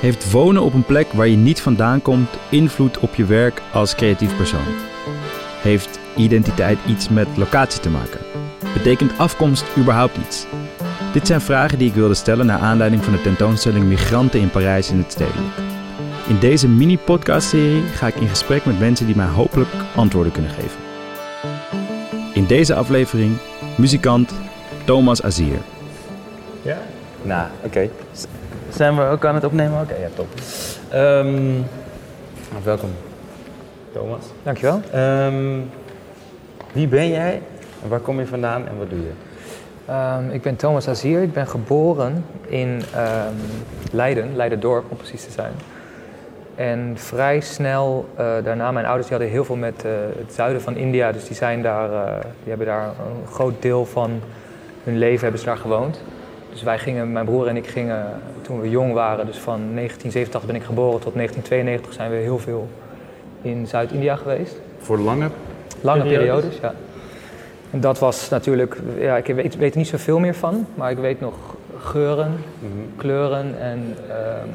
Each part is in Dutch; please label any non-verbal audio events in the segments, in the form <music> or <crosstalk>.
Heeft wonen op een plek waar je niet vandaan komt invloed op je werk als creatief persoon? Heeft identiteit iets met locatie te maken? Betekent afkomst überhaupt iets? Dit zijn vragen die ik wilde stellen naar aanleiding van de tentoonstelling Migranten in Parijs in het Stedelijk. In deze mini-podcastserie ga ik in gesprek met mensen die mij hopelijk antwoorden kunnen geven. In deze aflevering muzikant Thomas Azier. Ja? Nou, oké. Zijn we ook aan het opnemen? Oké, ja, top. Ehm, welkom, Thomas. Dankjewel. Ehm, wie ben jij? Waar kom je vandaan en wat doe je? Ehm, ik ben Thomas Azier. Ik ben geboren in Leiden, Leiden-dorp om precies te zijn. En vrij snel eh, daarna, mijn ouders die hadden heel veel met eh, het zuiden van India. Dus die, zijn daar, eh, die hebben daar een groot deel van hun leven hebben ze daar gewoond. Dus wij gingen, mijn broer en ik gingen toen we jong waren, dus van 1987 ben ik geboren tot 1992 zijn we heel veel in Zuid-India geweest. Voor lange? Lange Periodes? periodes, ja. En dat was natuurlijk, ja, ik weet, weet er niet zoveel meer van, maar ik weet nog geuren, kleuren en ehm,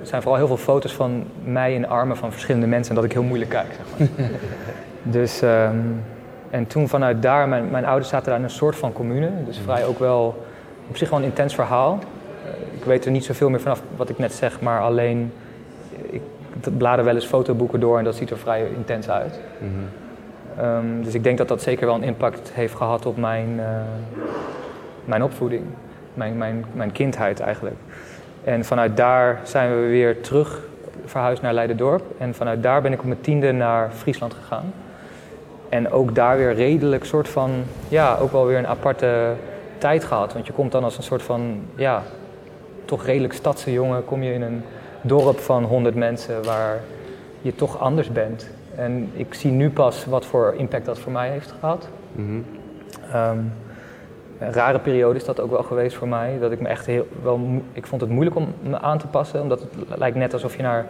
er zijn vooral heel veel foto's van mij in armen van verschillende mensen en dat ik heel moeilijk kijk, zeg maar. <laughs> dus, ehm, en toen vanuit daar, mijn, mijn ouders zaten daar in een soort van commune, dus vrij ook wel, op zich wel een intens verhaal. Eh, ik weet er niet zoveel meer vanaf wat ik net zeg, maar alleen, ik blader wel eens fotoboeken door en dat ziet er vrij intens uit. Ehm, dus ik denk dat dat zeker wel een impact heeft gehad op mijn, eh, mijn opvoeding, mijn, mijn, mijn kindheid eigenlijk. En vanuit daar zijn we weer terug verhuisd naar Leiden-dorp. En vanuit daar ben ik op mijn tiende naar Friesland gegaan. En ook daar weer redelijk soort van, ja, ook wel weer een aparte tijd gehad. Want je komt dan als een soort van, ja, toch redelijk stadse jongen, kom je in een dorp van 100 mensen waar je toch anders bent. En ik zie nu pas wat voor impact dat voor mij heeft gehad. Ehm, een rare periode is dat ook wel geweest voor mij. Dat ik me echt heel wel. Ik vond het moeilijk om me aan te passen. Omdat het lijkt net alsof je naar.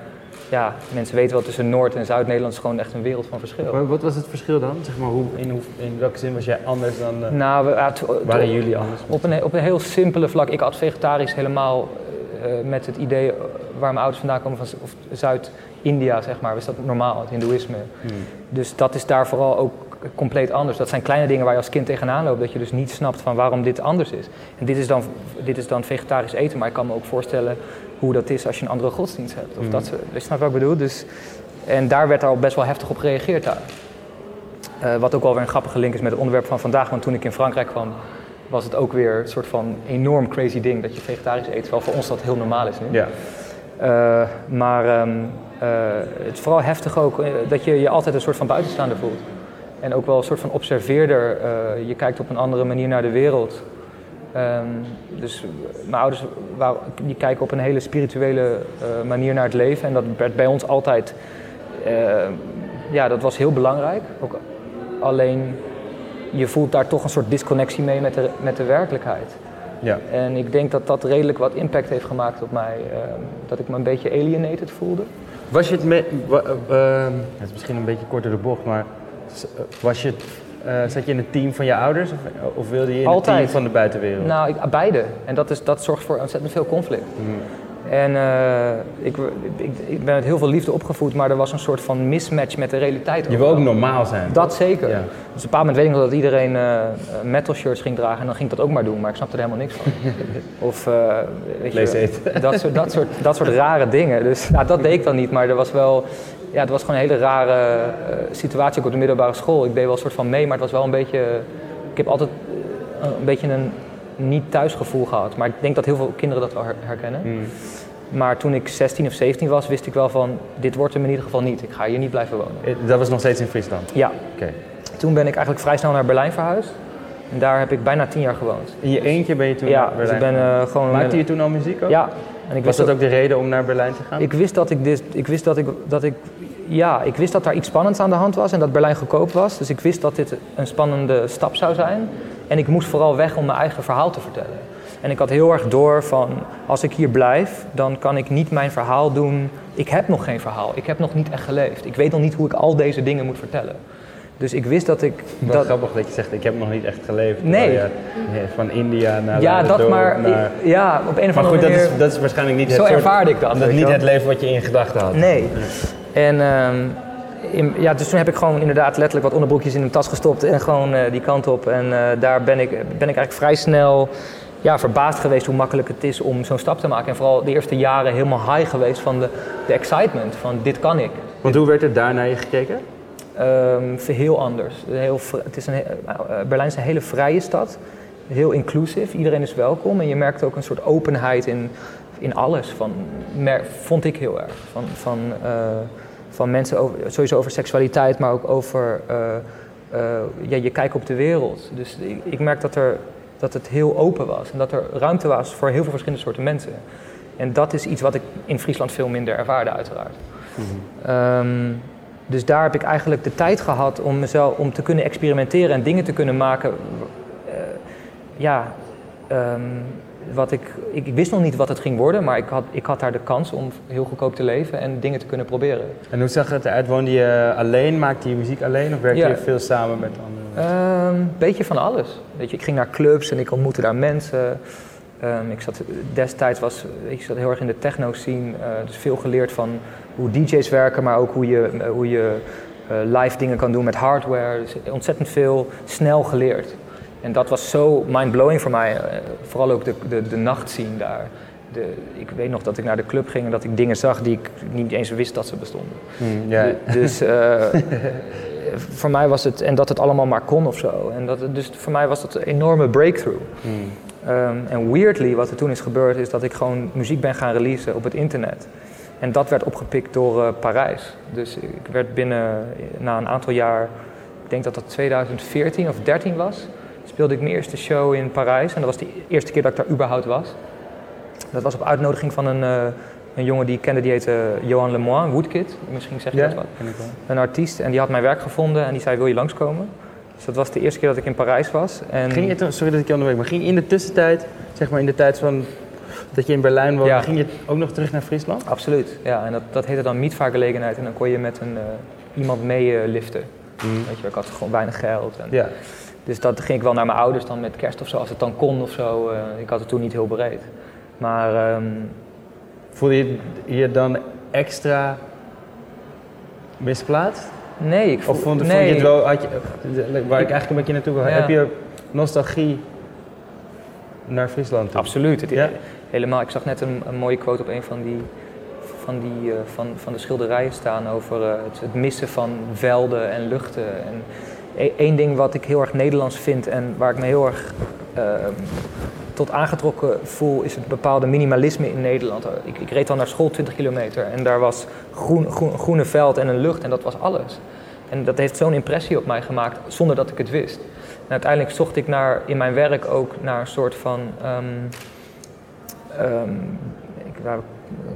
Ja, mensen weten wel tussen Noord- en Zuid-Nederland is gewoon echt een wereld van verschil. Maar wat was het verschil dan? Zeg maar, hoe, in, hoe, in welke zin was jij anders dan... eh, Nou, we, ja, het- waren jullie anders? Op een, op een heel simpele vlak. Ik had vegetarisch helemaal eh, met het idee eh, waar mijn ouders vandaan komen, van Zuid-India, zeg maar. Was dat normaal, het Hindoeïsme. Dus dat is daar vooral ook compleet anders. Dat zijn kleine dingen waar je als kind tegenaan loopt, dat je dus niet snapt van waarom dit anders is. En dit is dan, dit is dan vegetarisch eten, maar ik kan me ook voorstellen hoe dat is als je een andere godsdienst hebt. Of dat, soort- je snapt wat ik bedoel? Dus, en daar werd al best wel heftig op gereageerd daar. Eh, wat ook wel weer een grappige link is met het onderwerp van vandaag. Want toen ik in Frankrijk kwam, was het ook weer een soort van enorm crazy ding dat je vegetarisch eet. Terwijl voor ons dat heel normaal is nu. Ja. Eh, maar ehm, eh, het is vooral heftig ook dat je je altijd een soort van buitenstaander voelt. En ook wel een soort van observeerder. je kijkt op een andere manier naar de wereld. Ehm, dus mijn ouders wou- die kijken op een hele spirituele eh, manier naar het leven. En dat werd bij ons altijd... eh, ja, dat was heel belangrijk. Ook alleen je voelt daar toch een soort disconnectie mee met de, met de werkelijkheid. Ja. En ik denk dat dat redelijk wat impact heeft gemaakt op mij. ehm, dat ik me een beetje alienated voelde. Was je het met... eh, ehm, het is misschien een beetje kort door de bocht, maar... eh, Was je het, eh, zat je in het team van je ouders of, of wilde je in het team van de buitenwereld? Nou, ik, beide. En dat, is, dat zorgt voor ontzettend veel conflict. En eh, ik, ik, ik ben met heel veel liefde opgevoed, maar er was een soort van mismatch met de realiteit. je wil ook normaal zijn. Dat zeker. Ja. Dus op een bepaald moment weet ik nog dat iedereen eh, metal shirts ging dragen en dan ging ik dat ook maar doen, maar ik snapte er helemaal niks van. <laughs> of weet je, dat, soort, dat, soort, dat soort rare dingen. Dus nou, dat deed ik dan niet, maar er was wel, ja, het was gewoon een hele rare eh, situatie ook op de middelbare school. Ik deed wel een soort van mee, maar het was wel een beetje, ik heb altijd eh, een beetje een niet thuisgevoel gehad. Maar ik denk dat heel veel kinderen dat wel her- herkennen. Maar toen ik 16 of 17 was, wist ik wel van, dit wordt hem in ieder geval niet. Ik ga hier niet blijven wonen. Eh, Dat was nog steeds in Friesland? Ja, Oké. toen ben ik eigenlijk vrij snel naar Berlijn verhuisd. En daar heb ik bijna tien jaar gewoond. In je eentje ben je toen ja, naar dus Berlijn ik ben gewoon... Maakte je toen al muziek ook? Ja. En ik Was dat ook de reden om naar Berlijn te gaan? Ik wist dat ik dit... Ik wist dat ik, dat ik... Ja, ik wist dat daar iets spannends aan de hand was en dat Berlijn goedkoop was. Dus ik wist dat dit een spannende stap zou zijn. En ik moest vooral weg om mijn eigen verhaal te vertellen. En ik had heel erg door van, als ik hier blijf, dan kan ik niet mijn verhaal doen. Ik heb nog geen verhaal. Ik heb nog niet echt geleefd. Ik weet nog niet hoe ik al deze dingen moet vertellen. Dus ik wist dat ik... Wat dat, grappig dat je zegt, ik heb nog niet echt geleefd. Nee. je, van India naar ja, dat maar... naar- Ja, op een of Maar andere goed, dat manier... is, dat is waarschijnlijk niet Zo het soort- ervaarde ik dat, Dat niet het leven wat je in gedachten had. Nee. En ehm, in- ja, dus toen heb ik gewoon inderdaad letterlijk wat onderbroekjes in een tas gestopt en gewoon eh, die kant op. En eh, daar ben ik, ben ik eigenlijk vrij snel ja, verbaasd geweest hoe makkelijk het is om zo'n stap te maken. En vooral de eerste jaren helemaal high geweest van de, de excitement, van dit kan ik. Want hoe werd er daar naar je gekeken? Ehm, heel anders. Heel, het is een, eh, Berlijn is een hele vrije stad. Heel inclusief. Iedereen is welkom. En je merkt ook een soort openheid in, in alles. Van, mer- vond ik heel erg. Van, van, eh, van mensen over, sowieso over seksualiteit, maar ook over eh, ja, je kijk op de wereld. Dus ik, ik merk dat, er, dat het heel open was. En dat er ruimte was voor heel veel verschillende soorten mensen. En dat is iets wat ik in Friesland veel minder ervaarde, uiteraard. Ehm, dus daar heb ik eigenlijk de tijd gehad om mezelf om te kunnen experimenteren en dingen te kunnen maken. ja, ehm, wat ik, ik, ik wist nog niet wat het ging worden, maar ik had, ik had daar de kans om heel goedkoop te leven en dingen te kunnen proberen. En hoe zag het eruit? Woonde je alleen? Maakte je muziek alleen? Of werkte Ja. je veel samen met anderen? Een beetje van alles. Weet je, ik ging naar clubs en ik ontmoette daar mensen. Ehm, ik zat, destijds was ik zat heel erg in de techno scene, eh, dus veel geleerd van hoe DJ's werken, maar ook hoe je, hoe je eh, live dingen kan doen met hardware. Dus ontzettend veel snel geleerd. En dat was zo mind-blowing voor mij. eh, vooral ook de, de, de nachtscene daar. De, ik weet nog dat ik naar de club ging en dat ik dingen zag die ik niet eens wist dat ze bestonden. Ja. Du- Dus eh, <laughs> voor mij was het, en dat het allemaal maar kon of zo. En dat, dus voor mij was dat een enorme breakthrough. Hmm. Ehm, en weirdly, wat er toen is gebeurd, is dat ik gewoon muziek ben gaan releasen op het internet. En dat werd opgepikt door eh, Parijs. Dus ik werd binnen, na een aantal jaar, ik denk dat dat 2014 of 13 was, speelde ik mijn eerste show in Parijs. En dat was de eerste keer dat ik daar überhaupt was. Dat was op uitnodiging van een, eh, een jongen die ik kende, die heette Johan Lemoine, Woodkid. Misschien zeg je Ja, dat wat ik wel. een artiest en die had mijn werk gevonden en die zei wil je langskomen. Dus dat was de eerste keer dat ik in Parijs was. En Ging je sorry dat ik je onderbreek, maar ging je in de tussentijd, zeg maar in de tijd van dat je in Berlijn woonde, Ja. ging je ook nog terug naar Friesland? Absoluut, ja. En dat, dat heette dan mietvaargelegenheid en dan kon je met een, eh, iemand mee eh, liften. Weet je, ik had gewoon weinig geld. En, Ja. Dus dat ging ik wel naar mijn ouders dan met kerst of zo, als het dan kon of zo. Eh, ik had het toen niet heel breed. Maar ehm, Voelde je je dan extra misplaatst? nee, ik voel, Of vond, vond nee, je het wel, had je, waar ik eigenlijk een beetje naartoe wil, Ja. heb je nostalgie naar Friesland toe? Absoluut. Het, Ja? Helemaal. Ik zag net een, een mooie quote op een van die, van, die, eh, van, van de schilderijen staan over eh, het, het missen van velden en luchten. En e- één ding wat ik heel erg Nederlands vind en waar ik me heel erg eh, tot aangetrokken voel, is het bepaalde minimalisme in Nederland. Ik, ik reed dan naar school 20 kilometer en daar was groen, groen, groene veld en een lucht en dat was alles. En dat heeft zo'n impressie op mij gemaakt zonder dat ik het wist. En uiteindelijk zocht ik naar, in mijn werk ook naar een soort van. ehm, ehm, ik,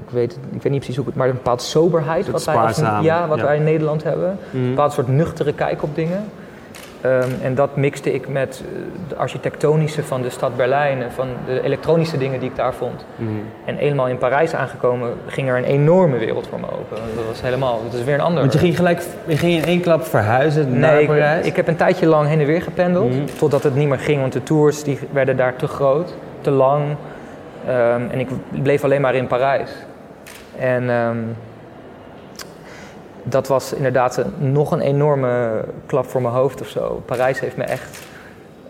ik, weet, ik weet niet precies hoe ik het, maar een bepaald soberheid. Wat wij, als, ja, wat ja. wij in Nederland hebben. Mhm. Een bepaald soort nuchtere kijk op dingen. Ehm, en dat mixte ik met eh, de architectonische van de stad Berlijn en van de elektronische dingen die ik daar vond. Mhm. En eenmaal in Parijs aangekomen ging er een enorme wereld voor me open. Dat was helemaal, dat is weer een ander. Want je ging gelijk, je ging in één klap verhuizen naar Nee, ik, Parijs? ik heb een tijdje lang heen en weer gependeld. Mhm. Totdat het niet meer ging, want de tours die werden daar te groot, te lang. Ehm, en ik bleef alleen maar in Parijs. En ehm, dat was inderdaad een- nog een enorme klap voor mijn hoofd of zo. Parijs heeft me echt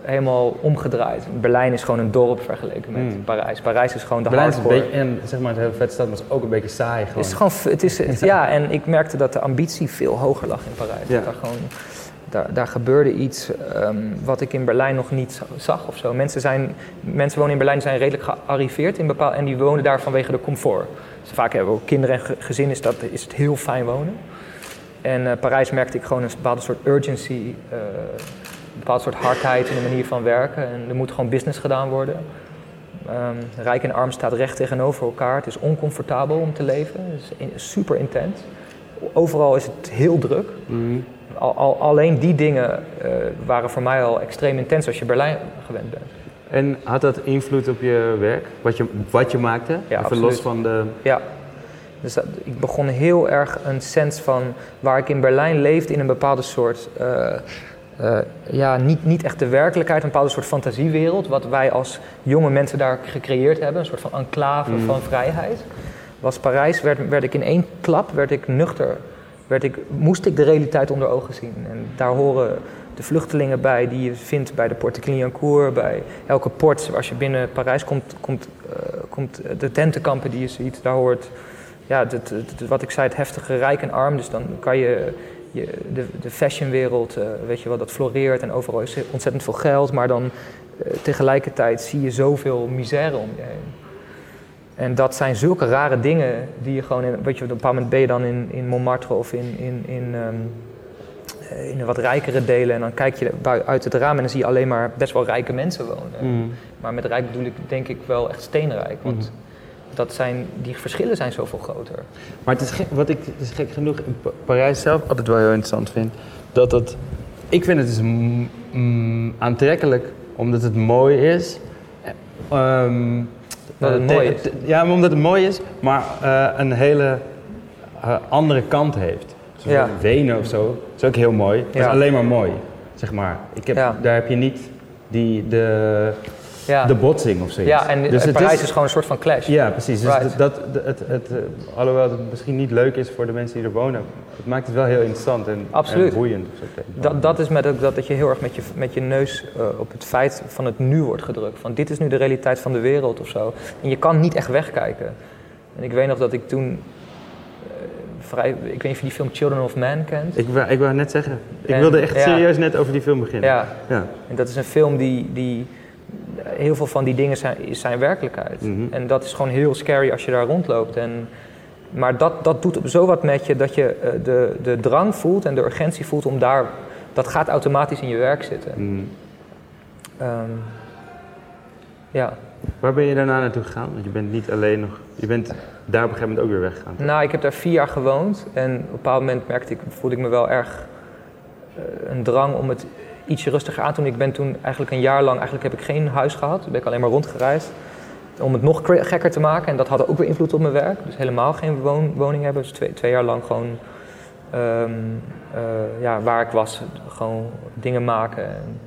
helemaal omgedraaid. Berlijn is gewoon een dorp vergeleken met Mhm. Parijs. Parijs is gewoon de Berlijn is een beetje, en zeg maar, het hele vet stad was ook een beetje saai gewoon. Het is gewoon, het is, het- ja, en ik merkte dat de ambitie veel hoger lag in Parijs. Ja. Daar, gewoon, daar, daar gebeurde iets ehm, wat ik in Berlijn nog niet za- zag of zo. Mensen, zijn, mensen wonen in Berlijn zijn redelijk gearriveerd in bepaal, en die wonen daar vanwege de comfort. Dus vaak hebben we ook kinderen en ge- gezin, is, dat, is het heel fijn wonen. En eh, Parijs merkte ik gewoon een bepaalde soort urgency, eh, een bepaald soort hardheid in de manier van werken. En er moet gewoon business gedaan worden. Ehm, rijk en arm staat recht tegenover elkaar. Het is oncomfortabel om te leven. Het is in- super intens. Overal is het heel druk. Mhm. Al, al- alleen die dingen eh, waren voor mij al extreem intens als je Berlijn gewend bent. En had dat invloed op je werk? Wat je, wat je maakte? Even absoluut. los van de... Ja, Dus ik begon heel erg een sens van waar ik in Berlijn leefde in een bepaalde soort, uh, uh, ja, niet, niet echt de werkelijkheid, een bepaalde soort fantasiewereld, wat wij als jonge mensen daar gecreëerd hebben, een soort van enclave mm. van vrijheid. Was Parijs, werd, werd ik in één klap, werd ik nuchter, werd ik, moest ik de realiteit onder ogen zien. En daar horen de vluchtelingen bij die je vindt bij de Porte Clignancourt, bij elke port. Als je binnen Parijs komt, komt, uh, komt de tentenkampen die je ziet, daar hoort ja, wat ik zei, het heftige rijk en arm. Dus dan kan je, je de, de fashionwereld, uh, weet je wel, dat floreert en overal is ontzettend veel geld. Maar dan uh, tegelijkertijd zie je zoveel misère om je heen. En dat zijn zulke rare dingen die je gewoon, in, weet je, op een bepaald moment ben je dan in, in Montmartre of in, in, in, um, in de wat rijkere delen. En dan kijk je uit het raam en dan zie je alleen maar best wel rijke mensen wonen. Mm. Maar met rijk bedoel ik denk ik wel echt steenrijk. Want mm dat zijn, die verschillen zijn zoveel groter. Maar het is gek, wat ik gek genoeg in Parijs zelf altijd wel heel interessant vind, dat het, ik vind het dus mm, aantrekkelijk omdat het mooi is. Um, dat het mooi is? Ja, omdat het mooi is, maar uh, een hele uh, andere kant heeft. Zoals ja. Wenen of zo, is ook heel mooi. Het is alleen maar mooi, zeg maar. Ik heb, ja. Daar heb je niet die, de ja. de botsing of zoiets. Ja, en dus Parijs is, is, gewoon een soort van clash. Ja, precies. Dus dat, dat, het, het, uh, alhoewel het misschien niet leuk is voor de mensen die er wonen, het maakt het wel heel interessant en, Absoluut. en boeiend. Dat, dat is met ook dat, dat je heel erg met je, met je neus uh, op het feit van het nu wordt gedrukt. Van dit is nu de realiteit van de wereld of zo. En je kan niet echt wegkijken. En ik weet nog dat ik toen uh, vrij, ik weet niet of je die film Children of Man kent. Ik wou, ik wou net zeggen. Ik wilde echt serieus net over die film beginnen. Ja. ja. En dat is een film die, die heel veel van die dingen zijn, zijn werkelijkheid. Mhm. En dat is gewoon heel scary als je daar rondloopt. En, maar dat, dat doet zo wat met je dat je uh, de, de drang voelt en de urgentie voelt om daar... Dat gaat automatisch in je werk zitten. Mm. Um, ja. Waar ben je daarna naartoe gegaan? Want je bent niet alleen nog... Je bent daar op een gegeven moment ook weer weggegaan. Nou, ik heb daar vier jaar gewoond. En op een bepaald moment merkte ik, voelde ik me wel erg uh, een drang om het ietsje rustiger aan toen. Ik ben toen eigenlijk een jaar lang, eigenlijk heb ik geen huis gehad. Toen ben ik alleen maar rondgereisd. Om het nog gekker te maken. En dat had ook weer invloed op mijn werk. Dus helemaal geen woon, woning hebben. Dus twee, twee jaar lang gewoon um, uh, ja, waar ik was, gewoon dingen maken. En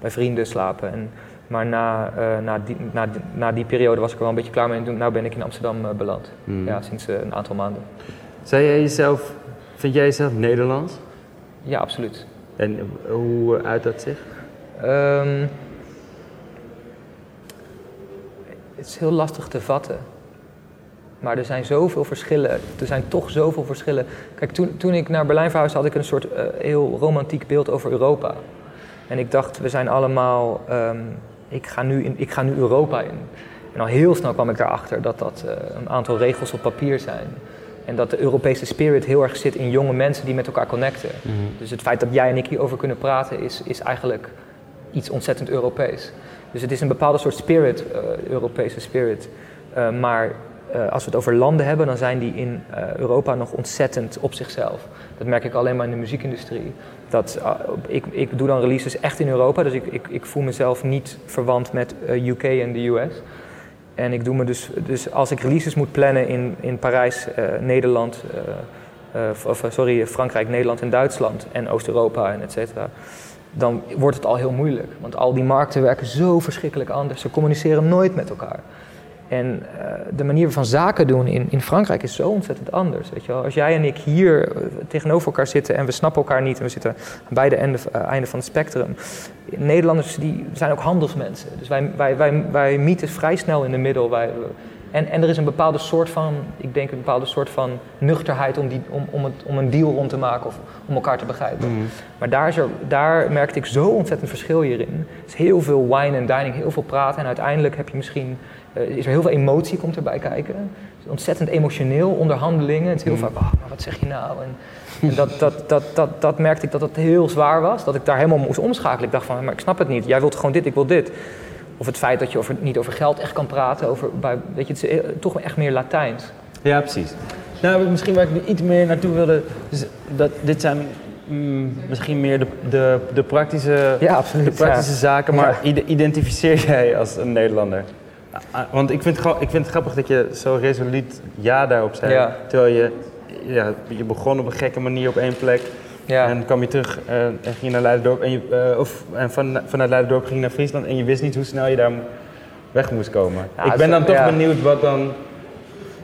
bij vrienden slapen. En, maar na, uh, na, die, na, na, die periode was ik er wel een beetje klaar mee. En toen nou ben ik in Amsterdam uh, beland. Mm. Ja, sinds een aantal maanden. Zou jij jezelf, vind jij jezelf Nederlands? Ja, absoluut. En hoe uit dat zich? Um, het is heel lastig te vatten. Maar er zijn zoveel verschillen. Er zijn toch zoveel verschillen. Kijk, toen, toen ik naar Berlijn verhuisde, had ik een soort uh, heel romantiek beeld over Europa. En ik dacht, we zijn allemaal. Um, ik, ga nu in, ik ga nu Europa in. En al heel snel kwam ik daarachter dat dat uh, een aantal regels op papier zijn. En dat de Europese spirit heel erg zit in jonge mensen die met elkaar connecten. Mhm. Dus het feit dat jij en ik hierover kunnen praten is, is eigenlijk iets ontzettend Europees. Dus het is een bepaalde soort spirit, uh, Europese spirit. Uh, maar uh, als we het over landen hebben, dan zijn die in Europa nog ontzettend op zichzelf. Dat merk ik alleen maar in de muziekindustrie. Dat, ik, ik doe dan releases echt in Europa, dus ik, ik, ik voel mezelf niet verwant met UK en de US. En ik doe me dus, dus als ik releases moet plannen in, in Parijs, uh, Nederland, uh, uh, of sorry, Frankrijk, Nederland en Duitsland en Oost-Europa en et cetera, dan wordt het al heel moeilijk. Want al die markten werken zo verschrikkelijk anders. Ze communiceren nooit met elkaar. En uh, de manier van zaken doen in, in Frankrijk is zo ontzettend anders. Weet je wel? Als jij en ik hier uh, tegenover elkaar zitten en we snappen elkaar niet en we zitten aan beide einden, uh, einden van het spectrum. Nederlanders die zijn ook handelsmensen. Dus wij, wij, wij, wij mieten vrij snel in de middel. Wij, en, en er is een bepaalde soort van, ik denk een bepaalde soort van nuchterheid om, die, om, om, het, om een deal rond te maken of om elkaar te begrijpen. Mm. Maar daar, is er, daar merkte ik zo ontzettend verschil hierin. Het is heel veel wine en dining, heel veel praten en uiteindelijk heb je misschien uh, is er heel veel emotie komt erbij kijken. Het is ontzettend emotioneel, onderhandelingen. Het is heel mm. vaak, oh, maar wat zeg je nou? En, en dat, dat, dat, dat, dat merkte ik dat het heel zwaar was. Dat ik daar helemaal moest omschakelen. Ik dacht van, maar ik snap het niet. Jij wilt gewoon dit, ik wil dit. Of het feit dat je over, niet over geld echt kan praten. Over, bij, weet je, het is eh, toch echt meer Latijns. Ja, precies. Nou, misschien waar ik nu iets meer naartoe wilde... Dus dat, dit zijn mm, misschien meer de, de, de praktische, ja, absoluut, de praktische zaken. Maar ja. identificeer jij als een Nederlander? Ah, want ik vind, ik vind het grappig dat je zo resoluut ja daarop zei. Terwijl je, ja, je begon op een gekke manier op één plek. Ja. En kwam je terug uh, en ging naar Leiderdorp. En, je, uh, of, en van, vanuit Leiderdorp ging je naar Friesland. En je wist niet hoe snel je daar weg moest komen. ik ben dan toch benieuwd wat dan...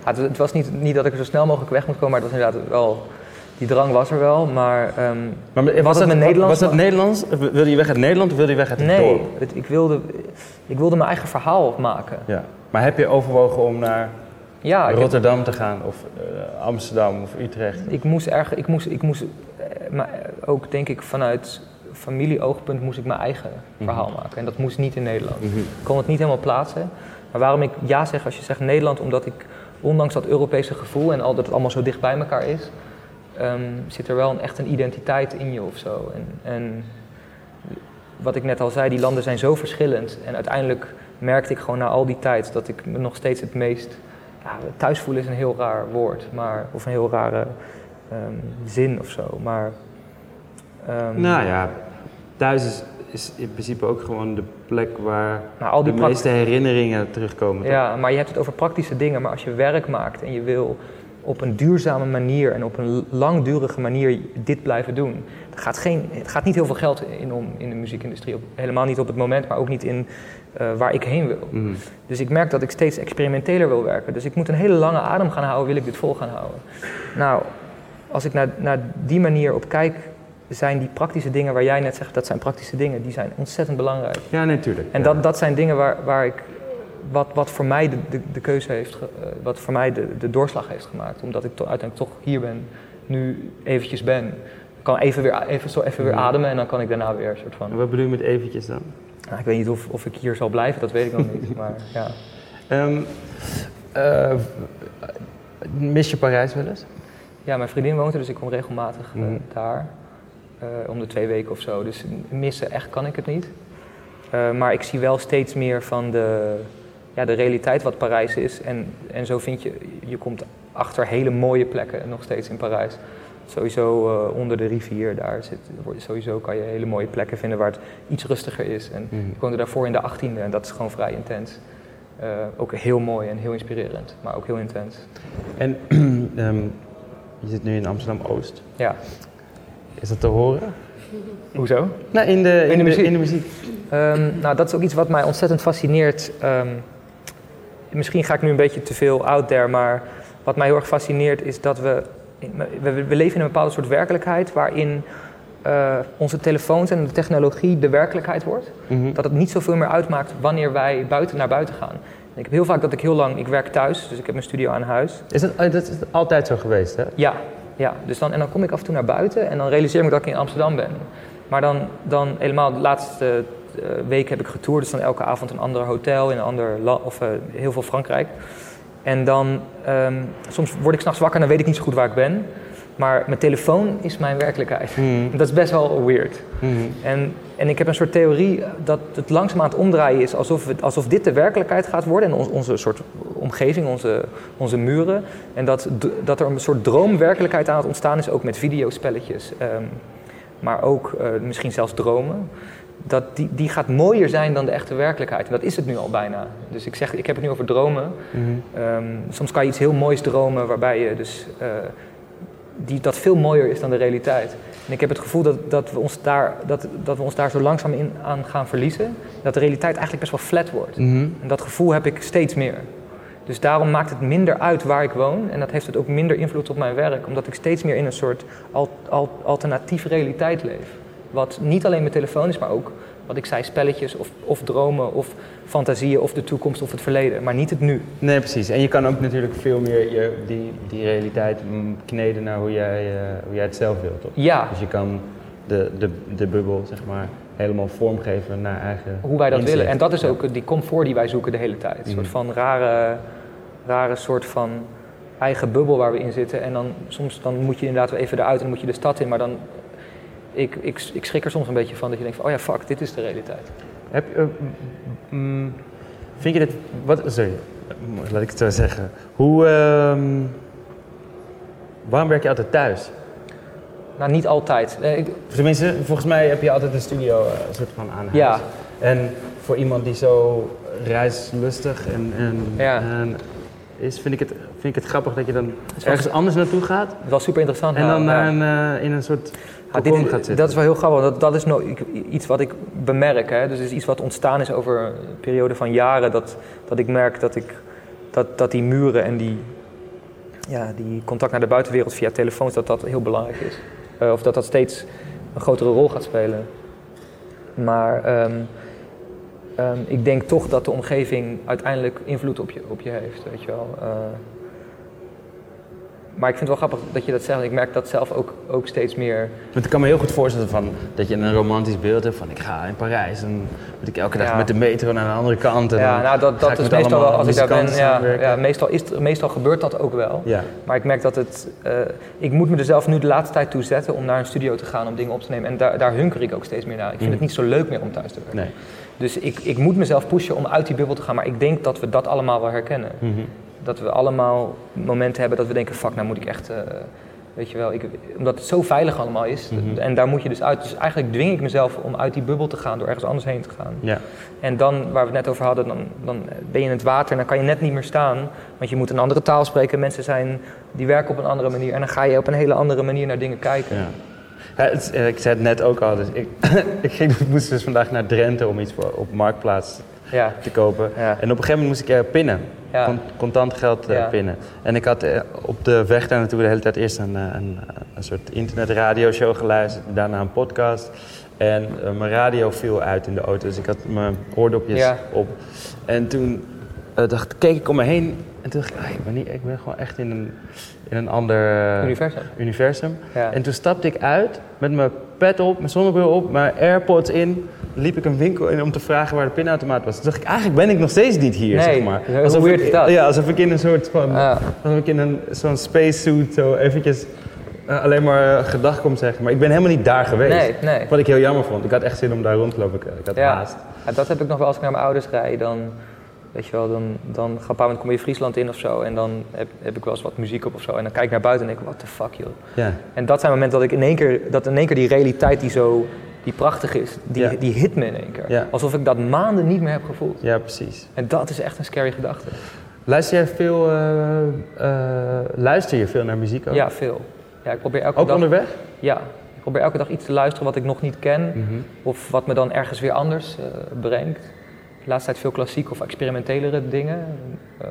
het, het, was niet, niet dat ik er zo snel mogelijk weg moest komen. Maar het was inderdaad wel... Die drang was er wel, maar... Um, maar was, het mijn Nederlands? Was het Nederlands? Wilde je weg uit Nederland of wilde je weg uit het nee, dorp? Nee, ik wilde, ik wilde mijn eigen verhaal maken. Ja. Maar heb je overwogen om naar ja, Rotterdam te gaan of uh, Amsterdam of Utrecht? Ik moest erg, ik moest, ik moest maar ook denk ik vanuit familieoogpunt moest ik mijn eigen mhm. verhaal maken. En dat moest niet in Nederland. Mhm. Ik kon het niet helemaal plaatsen. Maar waarom ik ja zeg als je zegt Nederland, omdat ik ondanks dat Europese gevoel en al dat het allemaal zo dicht bij elkaar is, ehm, zit er wel een, echt een identiteit in je of zo. En, en wat ik net al zei, die landen zijn zo verschillend. En uiteindelijk merkte ik gewoon na al die tijd dat ik me nog steeds het meest. Ja, thuis voelen is een heel raar woord, maar, of een heel rare Ehm, zin of zo. Maar, um, nou ja, thuis is, is, in principe ook gewoon de plek waar nou, al die de meeste herinneringen terugkomen. Ja, maar je hebt het over praktische dingen. Maar als je werk maakt en je wil op een duurzame manier en op een langdurige manier dit blijven doen. Het gaat, geen, het gaat niet heel veel geld in om in de muziekindustrie. helemaal niet op het moment, maar ook niet in uh, waar ik heen wil. Mhm. Dus ik merk dat ik steeds experimenteler wil werken. Dus ik moet een hele lange adem gaan houden, wil ik dit vol gaan houden. Nou, als ik naar, naar die manier op kijk, zijn die praktische dingen waar jij net zegt, dat zijn praktische dingen, die zijn ontzettend belangrijk. Ja, natuurlijk. en dat, dat zijn dingen waar, waar ik, wat, wat voor mij de, de, de keuze heeft, uh, wat voor mij de, de doorslag heeft gemaakt. Omdat ik to, uiteindelijk toch hier ben, nu eventjes ben. Ik kan even weer, even, zo even weer ademen en dan kan ik daarna weer een soort van... wat bedoel je met eventjes dan? Nou, ik weet niet of, of ik hier zal blijven, dat weet ik nog niet, <laughs> maar ja. Um, uh, mis je Parijs wel eens? Ja, mijn vriendin woont er, dus ik kom regelmatig uh, daar. Uh, om de twee weken of zo. Dus missen echt kan ik het niet. Maar ik zie wel steeds meer van de, ja, de realiteit wat Parijs is. En, en zo vind je, je komt achter hele mooie plekken nog steeds in Parijs. Sowieso onder de rivier, daar zit, sowieso kan je hele mooie plekken vinden waar het iets rustiger is. En mm. ik woonde daarvoor in de 18e en dat is gewoon vrij intens. ook heel mooi en heel inspirerend, maar ook heel intens. En um, <clears throat> Je zit nu in Amsterdam-Oost. Ja. Is dat te horen? Hoezo? Nou, in de, in, de, muziek. In de muziek. Um, nou, dat is ook iets wat mij ontzettend fascineert. Um, misschien ga ik nu een beetje te veel out there, maar wat mij heel erg fascineert is dat we... We, we leven in een bepaalde soort werkelijkheid waarin uh, onze telefoons en de technologie de werkelijkheid wordt. Mm -hmm. Dat het niet zoveel meer uitmaakt wanneer wij buiten naar buiten gaan. Ik heb heel vaak dat ik heel lang, ik werk thuis, dus ik heb mijn studio aan huis. Is dat, dat is altijd zo geweest, hè? Ja, ja. Dus dan, en dan kom ik af en toe naar buiten en dan realiseer ik me dat ik in Amsterdam ben. Maar dan, dan helemaal de laatste week heb ik getoerd, dus dan elke avond een ander hotel in een ander land, of uh, heel veel Frankrijk. En dan, um, soms word ik s'nachts wakker en dan weet ik niet zo goed waar ik ben. Maar mijn telefoon is mijn werkelijkheid. Hmm. <laughs> Dat is best wel weird. Hmm. En, en ik heb een soort theorie dat het langzaam aan het omdraaien is alsof, het, alsof dit de werkelijkheid gaat worden. En onze, onze soort omgeving, onze, onze muren. En dat, dat er een soort droomwerkelijkheid aan het ontstaan is, ook met videospelletjes. Um, maar ook uh, misschien zelfs dromen. Dat die, die gaat mooier zijn dan de echte werkelijkheid. En dat is het nu al bijna. Dus ik zeg, ik heb het nu over dromen. Mm um, soms kan je iets heel moois dromen waarbij je dus... Uh, die, dat veel mooier is dan de realiteit. En ik heb het gevoel dat, dat, we, ons daar, dat, dat we ons daar zo langzaam in aan gaan verliezen. Dat de realiteit eigenlijk best wel flat wordt. Mhm. En dat gevoel heb ik steeds meer. Dus daarom maakt het minder uit waar ik woon. En dat heeft het ook minder invloed op mijn werk. Omdat ik steeds meer in een soort al, al, alternatieve realiteit leef. Wat niet alleen mijn telefoon is, maar ook wat ik zei, spelletjes of, of dromen of fantasieën of de toekomst of het verleden, maar niet het nu. Nee, precies. En je kan ook natuurlijk veel meer je, die, die realiteit kneden naar hoe jij, uh, hoe jij het zelf wilt. Toch? Ja. Dus je kan de, de, de bubbel, zeg maar, helemaal vormgeven naar eigen. Hoe wij dat willen. En dat is ook die comfort die wij zoeken de hele tijd. Een soort mhm. van rare, rare soort van eigen bubbel waar we in zitten. En dan soms dan moet je inderdaad even eruit en dan moet je de stad in, maar dan ik, ik, ik schrik er soms een beetje van dat je denkt van, oh ja, fuck, dit is de realiteit. Heb, uh, mm, vind je dit, wat, sorry, laat ik het zo zeggen. Hoe, uh, waarom werk je altijd thuis? Nou, niet altijd. Ik, Tenminste, volgens mij heb je altijd een studio uh, soort van aan huis. Ja. En voor iemand die zo reislustig en, en, en is, vind ik, het, vind ik het grappig dat je dan ergens anders naartoe gaat. Dat was super interessant. En dan naar een, uh, in een soort ja, dit, gaat zitten. Dat is wel heel grappig. Dat, dat is nou iets wat ik bemerk. Hè. Dus het is iets wat ontstaan is over een periode van jaren. Dat, dat ik merk dat, ik, dat, dat die muren en die, ja, die contact naar de buitenwereld via telefoons, dat dat heel belangrijk is. Uh, of dat dat steeds een grotere rol gaat spelen. Maar um, um, ik denk toch dat de omgeving uiteindelijk invloed op je, op je heeft. Weet je wel. Uh, maar ik vind het wel grappig dat je dat zegt. Ik merk dat zelf ook, ook steeds meer. Want ik kan me heel goed voorstellen van, dat je een romantisch beeld hebt van ik ga in Parijs en moet ik elke dag met de metro naar de andere kant. En ja, nou dat, dat is meestal wel als ik daar ben. Ja, ja, meestal, is, meestal gebeurt dat ook wel. Ja. Maar ik merk dat het. Uh, ik moet me er zelf nu de laatste tijd toe zetten om naar een studio te gaan om dingen op te nemen. En daar, daar hunker ik ook steeds meer naar. Ik vind mm. het niet zo leuk meer om thuis te werken. Nee. Dus ik, ik moet mezelf pushen om uit die bubbel te gaan. Maar ik denk dat we dat allemaal wel herkennen. Mm -hmm dat we allemaal momenten hebben dat we denken, fuck, nou moet ik echt, uh, weet je wel, ik, omdat het zo veilig allemaal is. Mhm. En daar moet je dus uit. Dus eigenlijk dwing ik mezelf om uit die bubbel te gaan door ergens anders heen te gaan. Ja. En dan, waar we het net over hadden, dan, dan ben je in het water en dan kan je net niet meer staan. Want je moet een andere taal spreken. Mensen zijn, die werken op een andere manier. En dan ga je op een hele andere manier naar dingen kijken. Ja. Ja, eh, ik zei het net ook al, dus ik, <coughs> ik, ging, <laughs> moest dus vandaag naar Drenthe om iets voor, op Marktplaats ja. te kopen. En op een gegeven moment moest ik er pinnen ja. contant geld uh, pinnen. En ik had uh, op de weg daar naartoe de hele tijd eerst een, eh, een, een soort internetradioshow geluisterd, daarna een podcast. En mijn radio viel uit in de auto, dus ik had mijn oordopjes op. En toen dacht, keek ik om me heen en toen dacht ik, ik, ben niet, ik ben gewoon echt in een, in een ander universum. universum. Ja. En toen stapte ik uit met mijn pet op, mijn zonnebril op, mijn AirPods in liep ik een winkel in om te vragen waar de pinautomaat was. Toen dacht ik, eigenlijk ben ik nog steeds niet hier, nee, zeg maar. Alsof weird ik, Ja, alsof ik in een soort van, alsof ik in een zo'n spacesuit zo eventjes uh, alleen maar gedag kom zeggen. Maar ik ben helemaal niet daar geweest. Nee, nee. Wat ik heel jammer vond. Ik had echt zin om daar rond te lopen. Ik had ja. haast. Ja, dat heb ik nog wel als ik naar mijn ouders rijd. Dan, weet je wel, dan, dan ga een kom je Friesland in of zo. En dan heb, heb ik wel eens wat muziek op of zo. En dan kijk ik naar buiten en denk ik, what the fuck joh. Ja. En dat zijn momenten dat ik in één keer, dat in één keer die realiteit die zo die prachtig is, die, die hit me in één keer. Alsof ik dat maanden niet meer heb gevoeld. Ja, precies. En dat is echt een scary gedachte. Luister jij veel, uh, luister je veel naar muziek ook? Ja, veel. Ja, ik probeer elke ook dag, onderweg? Ja, ik probeer elke dag iets te luisteren wat ik nog niet ken. Mhm. Of wat me dan ergens weer anders uh, brengt. De laatste tijd veel klassiek of experimentelere dingen.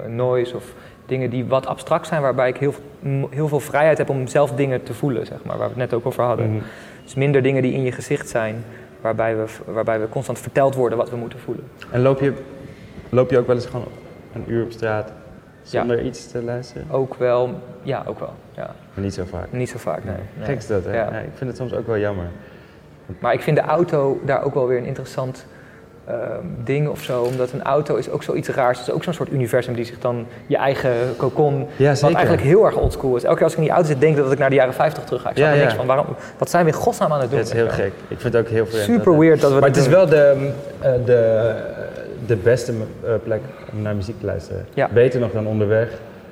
noise of dingen die wat abstract zijn, waarbij ik heel, heel veel vrijheid heb om zelf dingen te voelen, zeg maar, waar we het net ook over hadden. Mhm. Dus minder dingen die in je gezicht zijn, waarbij we, waarbij we constant verteld worden wat we moeten voelen. En loop je, loop je ook wel eens gewoon een uur op straat zonder iets te luisteren? Ook wel, ja, ook wel. Ja. Maar niet zo vaak? Niet zo vaak, nee. nee. Gek is dat, hè? Ja. ik vind het soms ook wel jammer. Maar ik vind de auto daar ook wel weer een interessant ding of zo. Omdat een auto is ook zoiets raars. Het is ook zo'n soort universum die zich dan je eigen cocon... Ja, wat eigenlijk heel erg oldschool is. Elke keer als ik in die auto zit, denk ik dat ik naar de jaren 50 terug ga. Ik snap ja, niks van. Waarom, wat zijn we in godsnaam aan het doen? Dat is heel gek. Ik vind het ook heel vreemd. Super weird dat we Maar het is wel de, uh, de, de beste plek om naar muziek te luisteren. Beter nog dan onderweg.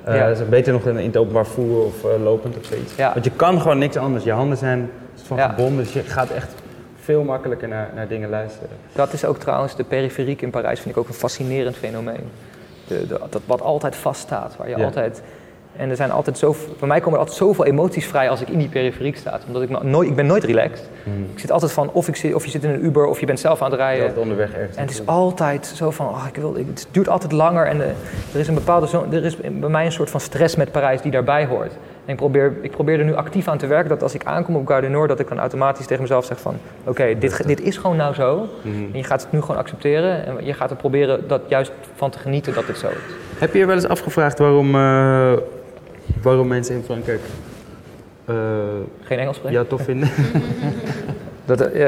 Uh, ja. Beter nog dan in het openbaar voer of lopend of zoiets. Want je kan gewoon niks anders. Je handen zijn van gebonden, dus je gaat echt veel makkelijker naar, naar dingen luisteren. Dat is ook trouwens, de periferiek in Parijs vind ik ook een fascinerend fenomeen. De, de, dat wat altijd vaststaat, waar je altijd... En er zijn altijd zo, voor mij komen er altijd zoveel emoties vrij als ik in die periferiek sta. Omdat ik nooit, ik ben nooit relaxed. Hmm. Ik zit altijd van, of, ik zit, of je zit in een Uber of je bent zelf aan het rijden. Ja, onderweg ergens. En het is altijd zo van, oh, ik wil, het duurt altijd langer. En de, er is een bepaalde, er is bij mij een soort van stress met Parijs die daarbij hoort. En ik probeer, ik probeer er nu actief aan te werken dat als ik aankom op Gare du Nord, dat ik dan automatisch tegen mezelf zeg van... Oké, dit, dit is gewoon nou zo. Mhm. En je gaat het nu gewoon accepteren. En je gaat er proberen dat juist van te genieten dat het zo is. Heb je je wel eens afgevraagd waarom, uh, waarom mensen in Frankrijk... Uh, Geen Engels spreken? Ja, tof vinden? <laughs> Dat, uh,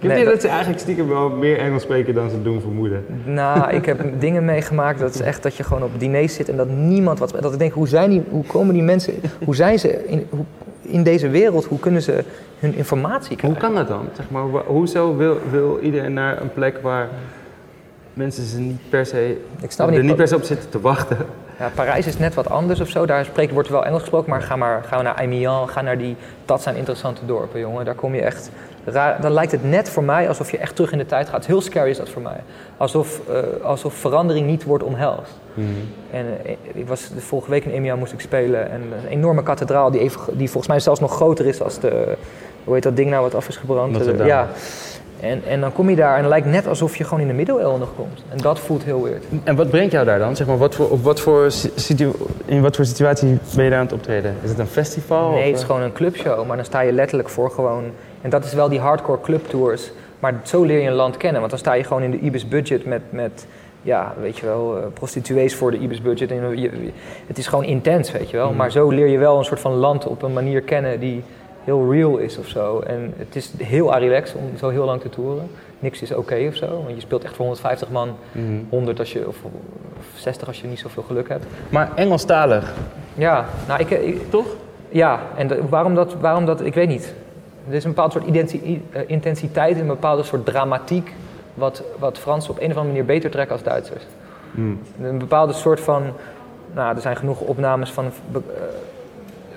nee, dat, dat ze eigenlijk stiekem wel meer Engels spreken dan ze doen vermoeden? Nou, ik heb <laughs> dingen meegemaakt dat is echt dat je gewoon op diners zit en dat niemand wat... Dat ik denk, hoe, zijn die, hoe komen die mensen... Hoe zijn ze in, hoe, in deze wereld? Hoe kunnen ze hun informatie krijgen? Hoe kan dat dan? Zeg maar, hoezo wil, wil iedereen naar een plek waar mensen ze niet per se... Ik snap er niet per se op zitten te wachten? Ja, Parijs is net wat anders of zo. Daar spreken, wordt wel Engels gesproken, maar ga maar gaan we naar Amiens, ga naar die... Dat zijn interessante dorpen, jongen. Daar kom je echt... Raar, dan lijkt het net voor mij alsof je echt terug in de tijd gaat. Heel scary is dat voor mij. Alsof, uh, alsof verandering niet wordt omhelst. Mm En uh, ik was, de vorige week in Amiens moest ik spelen. En een enorme kathedraal die, even, die volgens mij zelfs nog groter is als de... Hoe heet dat ding nou wat af is gebrand? ja. En, en dan kom je daar en het lijkt net alsof je gewoon in de middeleeuwen nog komt. En dat voelt heel weird. En wat brengt jou daar dan? Zeg maar, wat voor, op wat voor in wat voor situatie ben je daar aan het optreden? Is het een festival? Nee, het is eh? gewoon een clubshow. Maar dan sta je letterlijk voor gewoon... En dat is wel die hardcore clubtours. Maar zo leer je een land kennen. Want dan sta je gewoon in de Ibis budget met... met ja, weet je wel, uh, prostituees voor de Ibis budget. En je, het is gewoon intens, weet je wel. Mm. Maar zo leer je wel een soort van land op een manier kennen die heel real is of zo. En het is heel arilex om zo heel lang te toeren. Niks is oké of zo, want je speelt echt voor 150 man, 100 mhm. als je, of, 60 als je niet zoveel geluk hebt. Maar Engelstalig? Ja, nou ik... ik Toch? Ja, en waarom, dat, waarom dat, ik weet niet. Er is een bepaald soort uh, intensiteit, een bepaalde soort dramatiek, wat, wat Fransen op een of andere manier beter trekken als Duitsers. Mm. Een bepaalde soort van, nou, er zijn genoeg opnames van uh,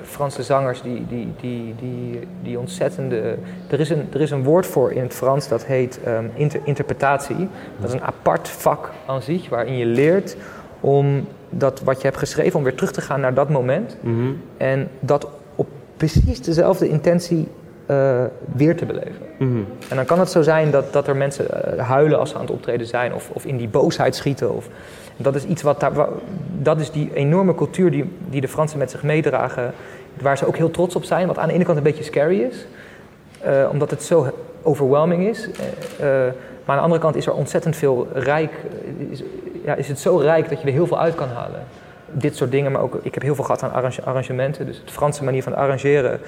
Franse zangers die, die, die, die, die ontzettende. Er is, een, er is een woord voor in het Frans dat heet um, inter, interpretatie. Dat is een apart vak aan zich, waarin je leert om dat wat je hebt geschreven, om weer terug te gaan naar dat moment. Mhm. En dat op precies dezelfde intentie uh, weer te beleven. Mhm. En dan kan het zo zijn dat, dat er mensen uh, huilen als ze aan het optreden zijn, of, of in die boosheid schieten. Of, dat is iets wat daar, dat is die enorme cultuur die, die de Fransen met zich meedragen waar ze ook heel trots op zijn, wat aan de ene kant een beetje scary is, uh, omdat het zo overwhelming is. Uh, maar aan de andere kant is er ontzettend veel rijk, is, ja, is het zo rijk dat je er heel veel uit kan halen. Dit soort dingen, maar ook, ik heb heel veel gehad aan arrangementen, dus de Franse manier van arrangeren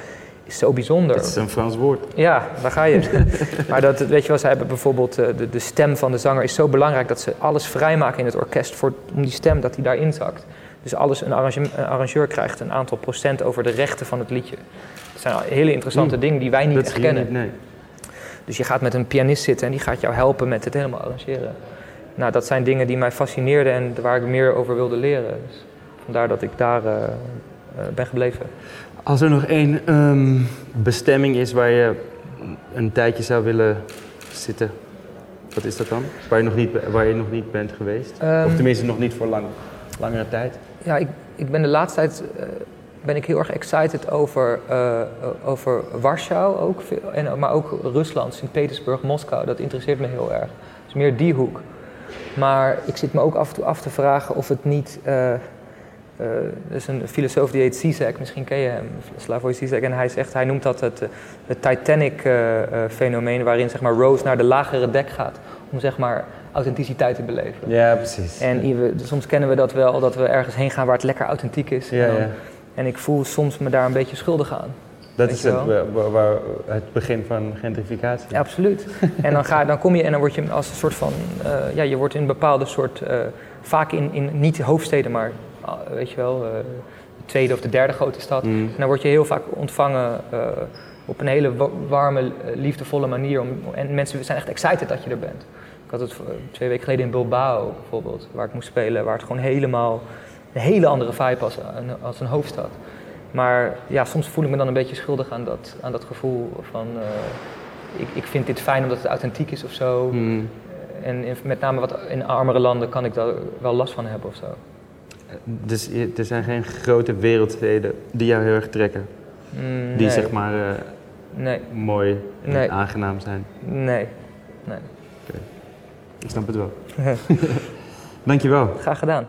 is zo bijzonder. Het is een Frans woord. Ja, daar ga je. <laughs> maar dat, weet je wel, ze hebben bijvoorbeeld, de, de stem van de zanger is zo belangrijk dat ze alles vrijmaken in het orkest voor, om die stem dat die daarin zakt. Dus alles, een, arrangeur krijgt een aantal procent over de rechten van het liedje. Dat zijn hele interessante dingen die wij niet dat echt kennen. nee. Dus je gaat met een pianist zitten en die gaat jou helpen met het helemaal arrangeren. Nou, dat zijn dingen die mij fascineerden en waar ik meer over wilde leren. Dus vandaar dat ik daar uh, ben gebleven. Als er nog één ehm, bestemming is waar je een tijdje zou willen zitten, wat is dat dan? Waar je nog niet, waar je nog niet bent geweest? Um, of tenminste nog niet voor lang, langere tijd? Ja, ik, ik ben de laatste tijd uh, ben ik heel erg excited over, uh, over Warschau ook, en, maar ook Rusland, Sint-Petersburg, Moskou. Dat interesseert me heel erg. Dus meer die hoek. Maar ik zit me ook af en toe af te vragen of het niet. Uh, er is een filosoof die heet Zizek, misschien ken je hem, Slavoj Zizek. En hij zegt, hij noemt dat het, het Titanic-fenomeen, waarin zeg maar, Rose naar de lagere dek gaat om zeg maar authenticiteit te beleven. Ja, precies. En soms kennen we dat wel, dat we ergens heen gaan waar het lekker authentiek is. Ja, en, ja. en ik voel soms me daar een beetje schuldig aan. Dat is het, waar, het begin van gentrificatie. Ja, absoluut. <laughs> en dan, ga, dan kom je en dan word je als een soort van, uh, ja, je wordt in een bepaalde soort, uh, vaak in, in niet hoofdsteden, maar uh, weet je wel, de tweede of de derde grote stad. Mm. En dan word je heel vaak ontvangen op een hele warme, liefdevolle manier. Om, en mensen zijn echt excited dat je er bent. Ik had het twee weken geleden in Bilbao bijvoorbeeld, waar ik moest spelen, waar het gewoon helemaal een hele andere vibe was als een hoofdstad. Maar ja, soms voel ik me dan een beetje schuldig aan dat, aan dat gevoel van uh, ik, ik vind dit fijn omdat het authentiek is of zo. Hmm. En in, met name wat in armere landen kan ik daar wel last van hebben of zo. Dus er zijn geen grote wereldsteden die jou heel erg trekken? Die zeg maar uh, nee. mooi en nee. aangenaam zijn? Nee. nee. Okay. Ik snap het wel. <laughs> Dankjewel. Graag gedaan.